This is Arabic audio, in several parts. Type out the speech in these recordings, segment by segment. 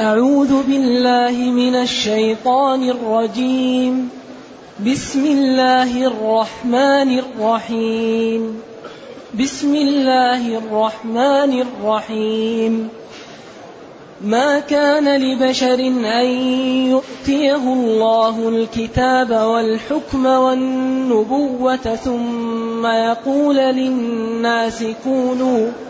أعوذ بالله من الشيطان الرجيم. بسم الله الرحمن الرحيم. بسم الله الرحمن الرحيم. ما كان لبشر أن يؤتيه الله الكتاب والحكم والنبوة ثم يقول للناس كونوا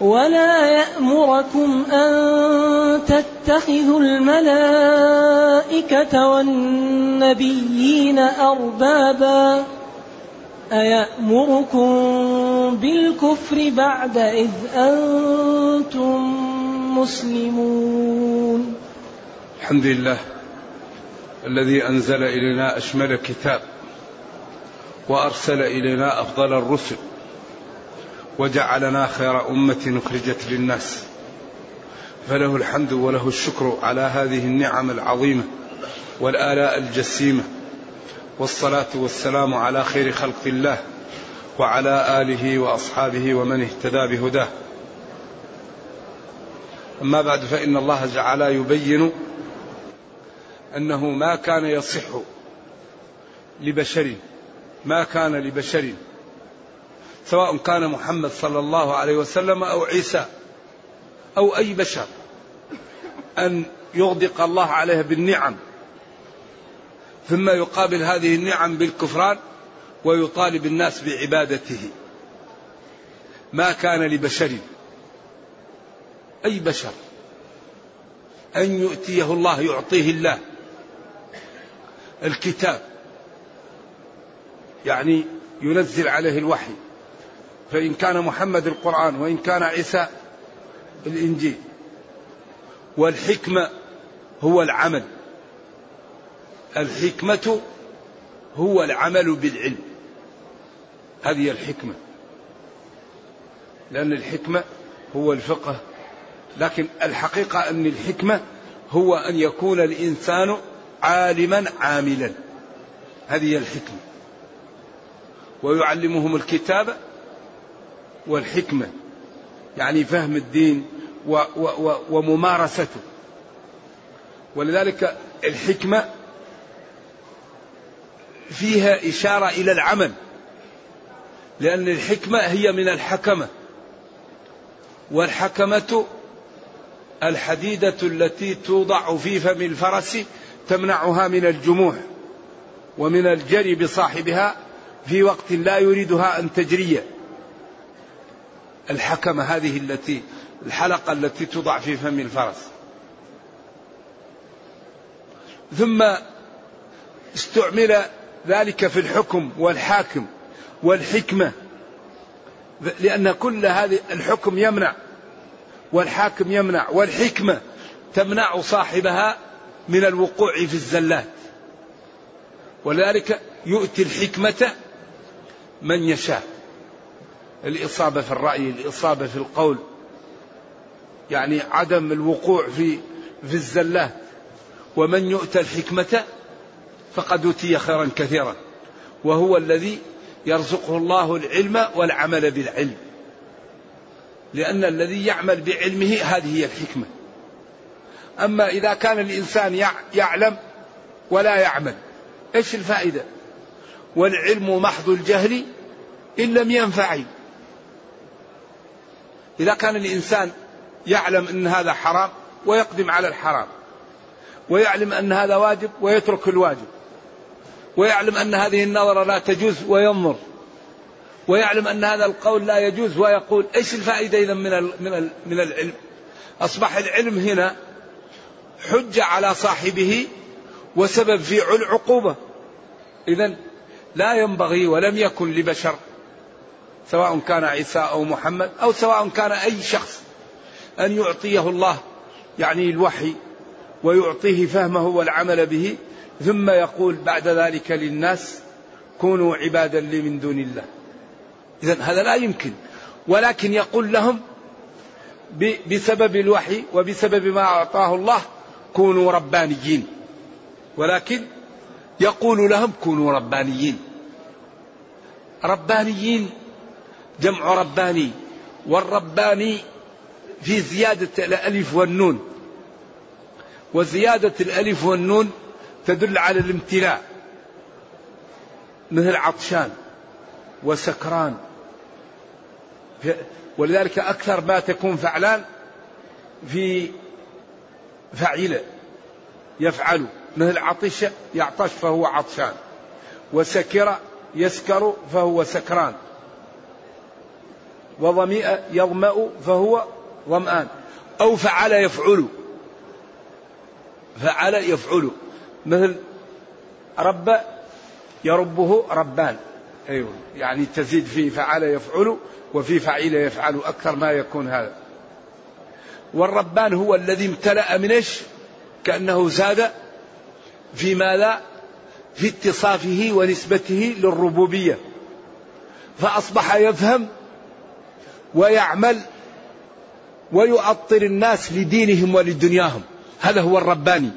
ولا يأمركم أن تتخذوا الملائكة والنبيين أربابا أيأمركم بالكفر بعد إذ أنتم مسلمون الحمد لله الذي أنزل إلينا أشمل كتاب وأرسل إلينا أفضل الرسل وجعلنا خير أمة أخرجت للناس. فله الحمد وله الشكر على هذه النعم العظيمة والآلاء الجسيمة. والصلاة والسلام على خير خلق الله وعلى آله وأصحابه ومن اهتدى بهداه. أما بعد فإن الله جعل يبين أنه ما كان يصح لبشر ما كان لبشر سواء كان محمد صلى الله عليه وسلم أو عيسى أو أي بشر أن يغدق الله عليه بالنعم ثم يقابل هذه النعم بالكفران ويطالب الناس بعبادته. ما كان لبشر أي بشر أن يؤتيه الله يعطيه الله. الكتاب يعني ينزل عليه الوحي. فإن كان محمد القرآن وإن كان عيسى الإنجيل. والحكمة هو العمل. الحكمة هو العمل بالعلم. هذه الحكمة. لأن الحكمة هو الفقه. لكن الحقيقة أن الحكمة هو أن يكون الإنسان عالما عاملا. هذه الحكمة. ويعلمهم الكتاب والحكمة يعني فهم الدين و و و وممارسته. ولذلك الحكمة فيها إشارة إلى العمل لأن الحكمة هي من الحكمة. والحكمة الحديدة التي توضع في فم الفرس تمنعها من الجموح ومن الجري بصاحبها في وقت لا يريدها أن تجري. الحكمة هذه التي الحلقة التي توضع في فم الفرس. ثم استعمل ذلك في الحكم والحاكم والحكمة لأن كل هذه الحكم يمنع والحاكم يمنع والحكمة تمنع صاحبها من الوقوع في الزلات. ولذلك يؤتي الحكمة من يشاء. الإصابة في الرأي الإصابة في القول. يعني عدم الوقوع في في الزلات ومن يؤتى الحكمة فقد أوتي خيرا كثيرا. وهو الذي يرزقه الله العلم والعمل بالعلم. لأن الذي يعمل بعلمه هذه هي الحكمة. أما إذا كان الإنسان يعلم ولا يعمل إيش الفائدة؟ والعلم محض الجهل إن لم ينفع إذا كان الإنسان يعلم أن هذا حرام ويقدم على الحرام ويعلم أن هذا واجب ويترك الواجب ويعلم أن هذه النظرة لا تجوز وينظر ويعلم أن هذا القول لا يجوز ويقول إيش الفائدة إذا من من من العلم؟ أصبح العلم هنا حجة على صاحبه وسبب في العقوبة إذا لا ينبغي ولم يكن لبشر سواء كان عيسى أو محمد أو سواء كان أي شخص أن يعطيه الله يعني الوحي ويعطيه فهمه والعمل به ثم يقول بعد ذلك للناس كونوا عبادا لي من دون الله. إذا هذا لا يمكن ولكن يقول لهم بسبب الوحي وبسبب ما أعطاه الله كونوا ربانيين. ولكن يقول لهم كونوا ربانيين. ربانيين جمع رباني والرباني في زيادة الألف والنون. وزيادة الألف والنون تدل على الامتلاء. مثل عطشان وسكران. ولذلك أكثر ما تكون فعلان في فعيلة يفعل. مثل عطش يعطش فهو عطشان. وسكر يسكر فهو سكران. وظمئ يظمأ فهو ظمآن أو فعل يفعل. فعل يفعل. مثل رب يربه ربان. أيوه. يعني تزيد في فعل يفعل وفي فعيل يفعل أكثر ما يكون هذا. والربان هو الذي امتلأ من إيش؟ كأنه زاد في ماذا؟ في اتصافه ونسبته للربوبية. فأصبح يفهم ويعمل ويؤطر الناس لدينهم ولدنياهم. هذا هو الرباني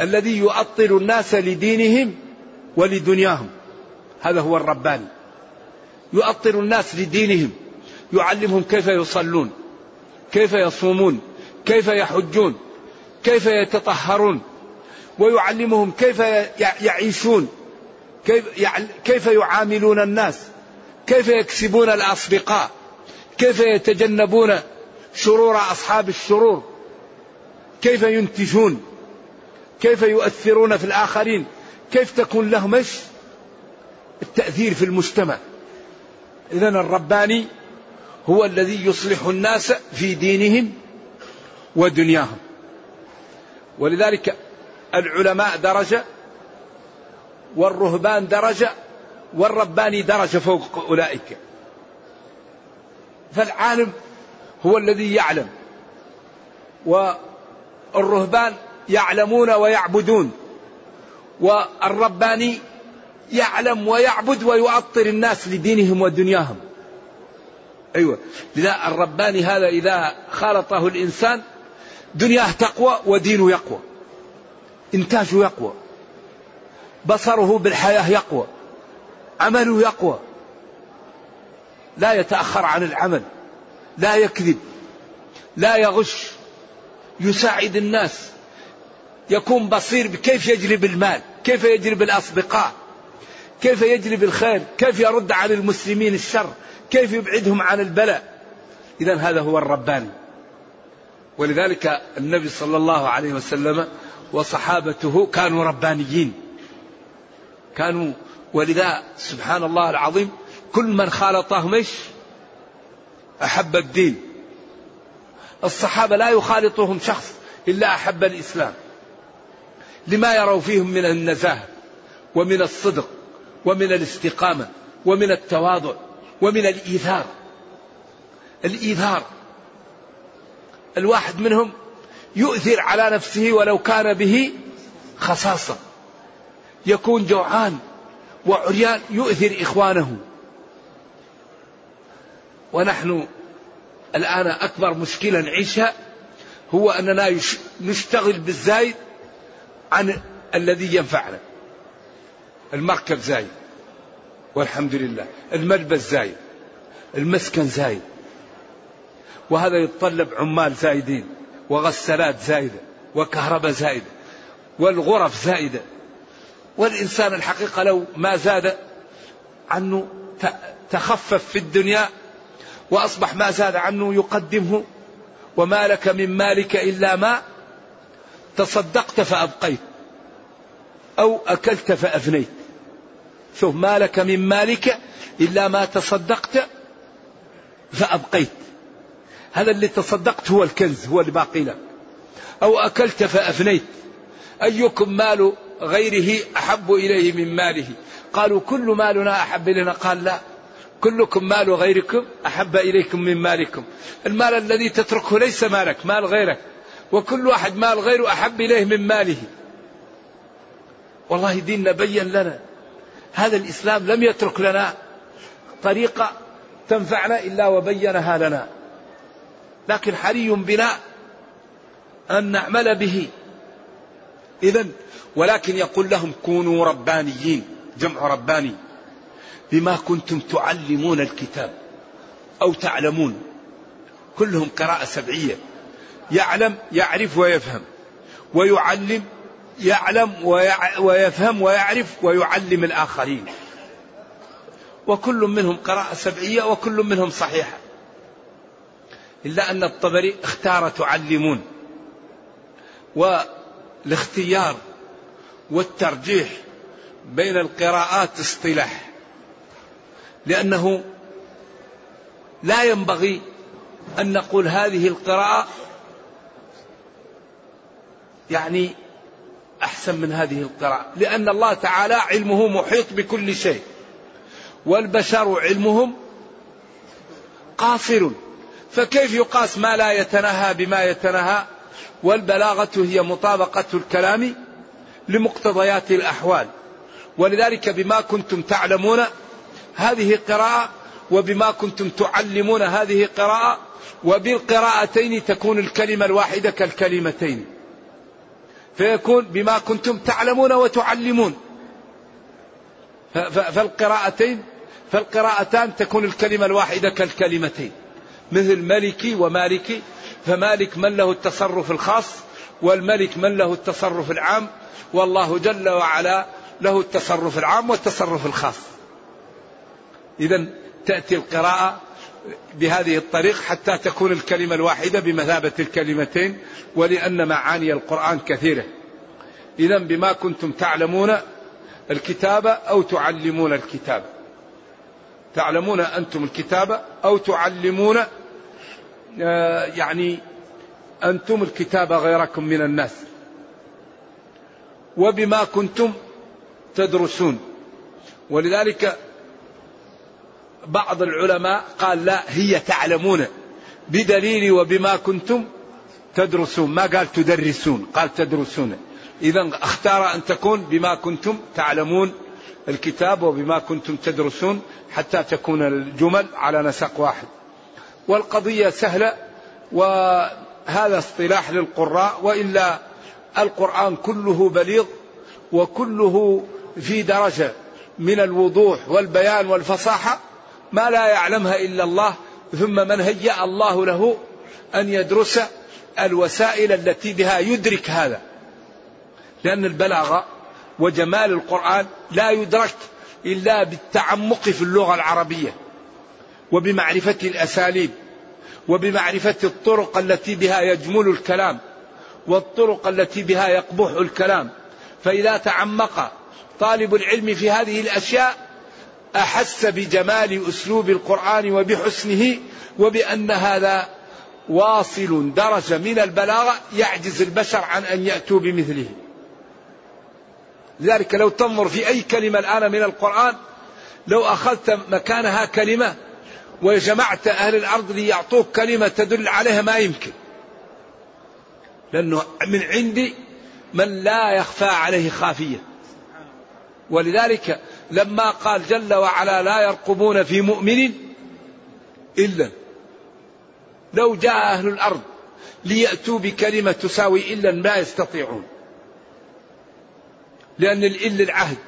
الذي يؤطر الناس لدينهم ولدنياهم. هذا هو الرباني. يؤطر الناس لدينهم. يعلمهم كيف يصلون كيف يصومون كيف يحجون كيف يتطهرون ويعلمهم كيف يعيشون كيف يعاملون الناس كيف يكسبون الأصدقاء كيف يتجنبون شرور أصحاب الشرور؟ كيف ينتجون؟ كيف يؤثرون في الآخرين؟ كيف تكون لهم إيش؟ التأثير في المجتمع. اذا الرباني هو الذي يصلح الناس في دينهم ودنياهم. ولذلك العلماء درجة والرهبان درجة والرباني درجة فوق أولئك. فالعالم هو الذي يعلم. والرهبان يعلمون ويعبدون. والرباني يعلم ويعبد ويؤطر الناس لدينهم ودنياهم. أيوة. لذا الرباني هذا إذا خالطه الإنسان دنياه تقوى ودينه يقوى. إنتاجه يقوى. بصره بالحياة يقوى. عمله يقوى. لا يتأخر عن العمل لا يكذب لا يغش يساعد الناس يكون بصير بكيف يجلب المال كيف يجلب الأصدقاء كيف يجلب الخير كيف يرد عن المسلمين الشر كيف يبعدهم عن البلاء. إذا هذا هو الرباني. ولذلك النبي صلى الله عليه وسلم وصحابته كانوا ربانيين. كانوا ولذا سبحان الله العظيم كل من خالطهم إيش؟ أحب الدين. الصحابة لا يخالطهم شخص إلا أحب الإسلام. لما يروا فيهم من النزاهة ومن الصدق ومن الاستقامة ومن التواضع ومن الإيثار. الإيثار. الواحد منهم يؤثر على نفسه ولو كان به خصاصة. يكون جوعان وعريان يؤثر إخوانه. ونحن الآن أكبر مشكلة نعيشها هو أننا نشتغل بالزايد عن الذي ينفعنا. المركب زايد والحمد لله. الملبس زايد المسكن زايد. وهذا يتطلب عمال زايدين وغسالات زايدة وكهرباء زايدة والغرف زايدة. والإنسان الحقيقة لو ما زاد عنه تخفف في الدنيا وأصبح ما زاد عنه يقدمه. وما لك من مالك إلا ما تصدقت فأبقيت. أو أكلت فأفنيت. شوف ما لك من مالك إلا ما تصدقت فأبقيت. هذا اللي تصدقت هو الكنز هو اللي باقي لك. أو أكلت فأفنيت. أيكم مال غيره أحب إليه من ماله؟ قالوا كل مالنا أحب إلينا. قال لا كلكم مال غيركم أحب إليكم من مالكم. المال الذي تتركه ليس مالك مال غيرك. وكل واحد مال غيره أحب إليه من ماله. والله ديننا بين لنا. هذا الإسلام لم يترك لنا طريقة تنفعنا إلا وبينها لنا. لكن حري بنا أن نعمل به. إذا ولكن يقول لهم كونوا ربانيين جمع رباني. بما كنتم تعلمون الكتاب أو تعلمون. كلهم قراءة سبعية. يعلم يعرف ويفهم. ويعلم يعلم ويفهم ويعرف ويعلم الآخرين. وكل منهم قراءة سبعية وكل منهم صحيحة. إلا أن الطبري اختار تعلمون. والاختيار والترجيح بين القراءات اصطلاح. لأنه لا ينبغي أن نقول هذه القراءة يعني أحسن من هذه القراءة لأن الله تعالى علمه محيط بكل شيء والبشر علمهم قاصر فكيف يقاس ما لا يتناهى بما يتناهى والبلاغة هي مطابقة الكلام لمقتضيات الأحوال ولذلك بما كنتم تعلمون هذه قراءة وبما كنتم تعلمون هذه قراءة وبالقراءتين تكون الكلمة الواحدة كالكلمتين. فيكون بما كنتم تعلمون وتعلمون. فالقراءتين فالقراءتان تكون الكلمة الواحدة كالكلمتين. مثل ملكي ومالكي. فمالك من له التصرف الخاص والملك من له التصرف العام. والله جل وعلا له التصرف العام والتصرف الخاص. إذا تأتي القراءة بهذه الطريق حتى تكون الكلمة الواحدة بمثابة الكلمتين ولأن معاني القرآن كثيرة. إذا بما كنتم تعلمون الكتابة أو تعلمون الكتاب. تعلمون أنتم الكتابة أو تعلمون آه، يعني أنتم الكتابة غيركم من الناس. وبما كنتم تدرسون. ولذلك بعض العلماء قال لا هي تعلمون بدليل وبما كنتم تدرسون. ما قال تدرسون؟ قال تدرسون. إذا أختار أن تكون بما كنتم تعلمون الكتاب وبما كنتم تدرسون حتى تكون الجمل على نسق واحد. والقضية سهلة وهذا اصطلاح للقراء وإلا القرآن كله بليغ وكله في درجة من الوضوح والبيان والفصاحة. ما لا يعلمها إلا الله ثم من هيأ الله له أن يدرس الوسائل التي بها يدرك هذا. لأن البلاغة وجمال القرآن لا يدرك إلا بالتعمق في اللغة العربية وبمعرفة الأساليب وبمعرفة الطرق التي بها يجمل الكلام والطرق التي بها يقبح الكلام. فإذا تعمق طالب العلم في هذه الأشياء أحس بجمال أسلوب القرآن وبحسنه وبأن هذا واصل درجة من البلاغة يعجز البشر عن أن يأتوا بمثله. لذلك لو تنظر في أي كلمة الآن من القرآن لو أخذت مكانها كلمة وجمعت أهل الأرض ليعطوك كلمة تدل عليها ما يمكن. لأنه من عندي من لا يخفى عليه خافية. ولذلك لما قال جل وعلا لا يرقبون في مؤمن إلا لو جاء أهل الأرض ليأتوا بكلمة تساوي إلا ما يستطيعون. لأن الإل العهد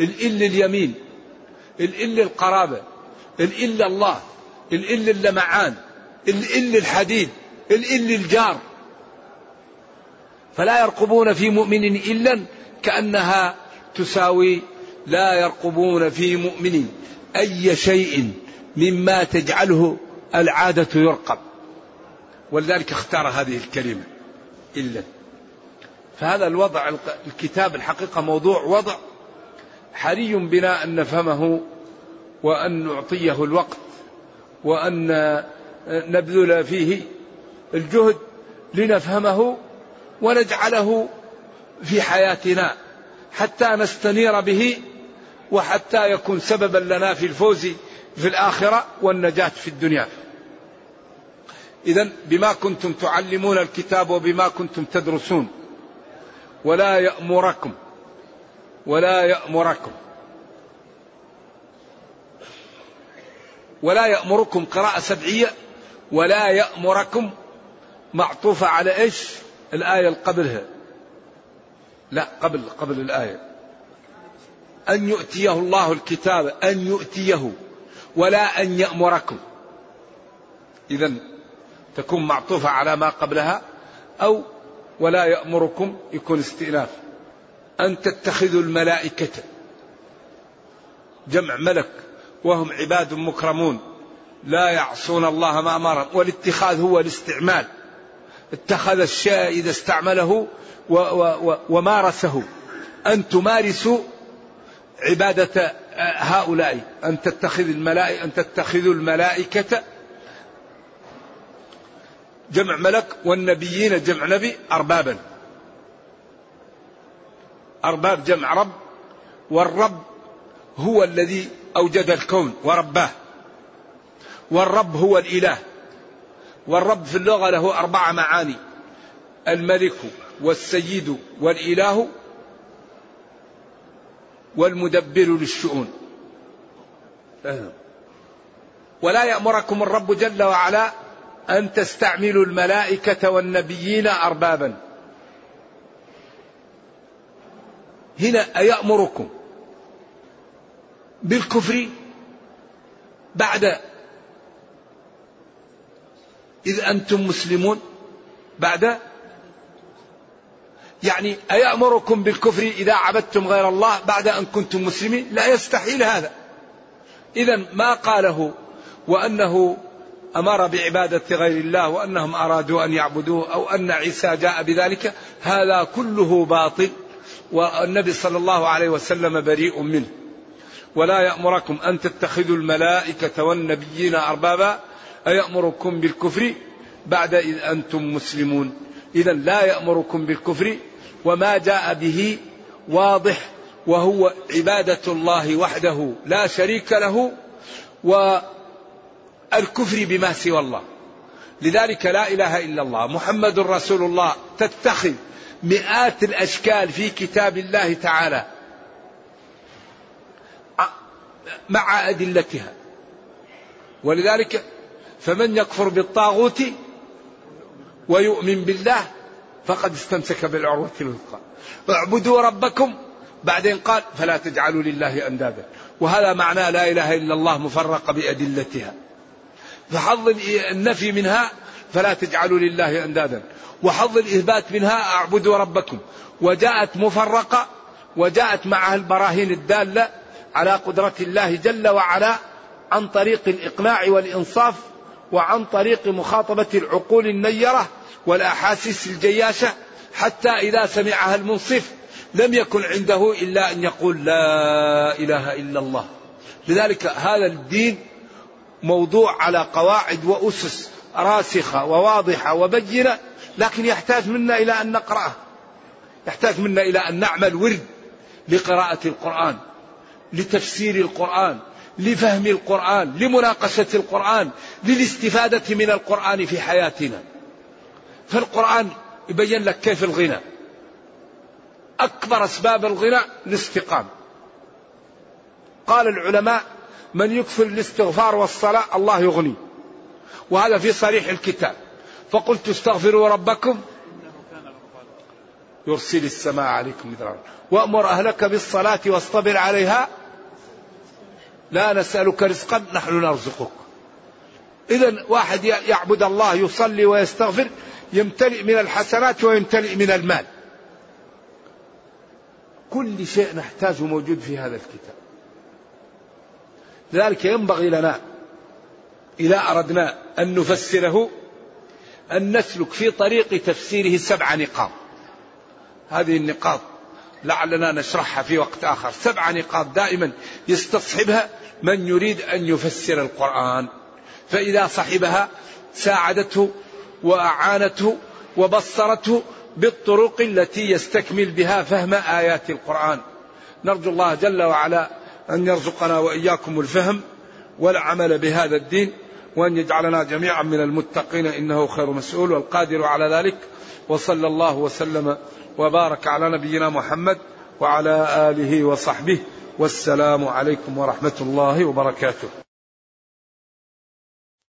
الإل اليمين الإل القرابة الإل الله الإل اللمعان الإل الحديد الإل الجار. فلا يرقبون في مؤمن إلا كأنها تساوي لا يرقبون في مؤمن أي شيء مما تجعله العادة يرقب. ولذلك اختار هذه الكلمة إلا. فهذا الوضع الكتاب الحقيقة موضوع وضع حري بنا أن نفهمه وأن نعطيه الوقت وأن نبذل فيه الجهد لنفهمه ونجعله في حياتنا حتى نستنير به وحتى يكون سببا لنا في الفوز في الآخرة والنجاة في الدنيا. إذا بما كنتم تعلمون الكتاب وبما كنتم تدرسون ولا يأمركم ولا يأمركم. ولا يأمركم قراءة سبعية ولا يأمركم معطوفة على إيش؟ الآية اللي قبلها. لا قبل قبل الآية. أن يؤتيه الله الكتاب أن يؤتيه ولا أن يأمركم. إذا تكون معطوفة على ما قبلها أو ولا يأمركم يكون استئناف. أن تتخذوا الملائكة. جمع ملك وهم عباد مكرمون. لا يعصون الله ما أمرهم. والاتخاذ هو الاستعمال. اتخذ الشيء إذا استعمله ومارسه. أن تمارسوا عبادة هؤلاء أن تتخذ الملائكة أن تتخذوا الملائكة. جمع ملك والنبيين جمع نبي أربابا. أرباب جمع رب والرب هو الذي أوجد الكون ورباه. والرب هو الإله. والرب في اللغة له أربع معاني. الملك والسيد والإله والمدبر للشؤون. ولا يأمركم الرب جل وعلا أن تستعملوا الملائكة والنبيين أربابا. هنا أيأمركم بالكفر بعد إذ أنتم مسلمون بعد يعني أيأمركم بالكفر إذا عبدتم غير الله بعد أن كنتم مسلمين؟ لا يستحيل هذا. إذا ما قاله وأنه أمر بعبادة غير الله وأنهم أرادوا أن يعبدوه أو أن عيسى جاء بذلك هذا كله باطل والنبي صلى الله عليه وسلم بريء منه. ولا يأمركم أن تتخذوا الملائكة والنبيين أربابا أيأمركم بالكفر بعد إذ أنتم مسلمون. إذا لا يأمركم بالكفر وما جاء به واضح وهو عبادة الله وحده لا شريك له والكفر بما سوى الله. لذلك لا إله إلا الله. محمد رسول الله. تتخذ مئات الأشكال في كتاب الله تعالى. مع أدلتها. ولذلك فمن يكفر بالطاغوت ويؤمن بالله فقد استمسك بالعروة الوثقى. اعبدوا ربكم. بعدين قال فلا تجعلوا لله أندادا. وهذا معنى لا إله إلا الله مفرقة بأدلتها. فحظ النفي منها فلا تجعلوا لله أندادا. وحظ الإثبات منها أعبدوا ربكم. وجاءت مفرقة. وجاءت معها البراهين الدالة على قدرة الله جل وعلا عن طريق الإقناع والإنصاف وعن طريق مخاطبة العقول النيرة والأحاسيس الجياشة حتى إذا سمعها المنصف لم يكن عنده إلا أن يقول لا إله إلا الله. لذلك هذا الدين موضوع على قواعد وأسس راسخة وواضحة وبينة لكن يحتاج منا إلى أن نقرأه. يحتاج منا إلى أن نعمل ورد لقراءة القرآن لتفسير القرآن لفهم القرآن لمناقشة القرآن للاستفادة من القرآن في حياتنا. فالقرآن يبين لك كيف الغنى. أكبر أسباب الغنى الاستقامة. قال العلماء من يكثر الاستغفار والصلاة الله يغني. وهذا في صريح الكتاب. فقلت استغفروا ربكم. يرسل السماء عليكم مدرارا. وأمر أهلك بالصلاة واصطبر عليها. لا نسألك رزقا نحن نرزقك. إذا واحد يعبد الله يصلي ويستغفر. يمتلئ من الحسنات ويمتلئ من المال. كل شيء نحتاجه موجود في هذا الكتاب. لذلك ينبغي لنا إذا أردنا أن نفسره أن نسلك في طريق تفسيره سبع نقاط. هذه النقاط لعلنا نشرحها في وقت آخر. سبع نقاط دائما يستصحبها من يريد أن يفسر القرآن. فإذا صحبها ساعدته وأعانته وبصرته بالطرق التي يستكمل بها فهم آيات القرآن. نرجو الله جل وعلا أن يرزقنا وإياكم الفهم والعمل بهذا الدين وأن يجعلنا جميعا من المتقين إنه خير مسؤول والقادر على ذلك. وصلى الله وسلم وبارك على نبينا محمد وعلى آله وصحبه والسلام عليكم ورحمة الله وبركاته.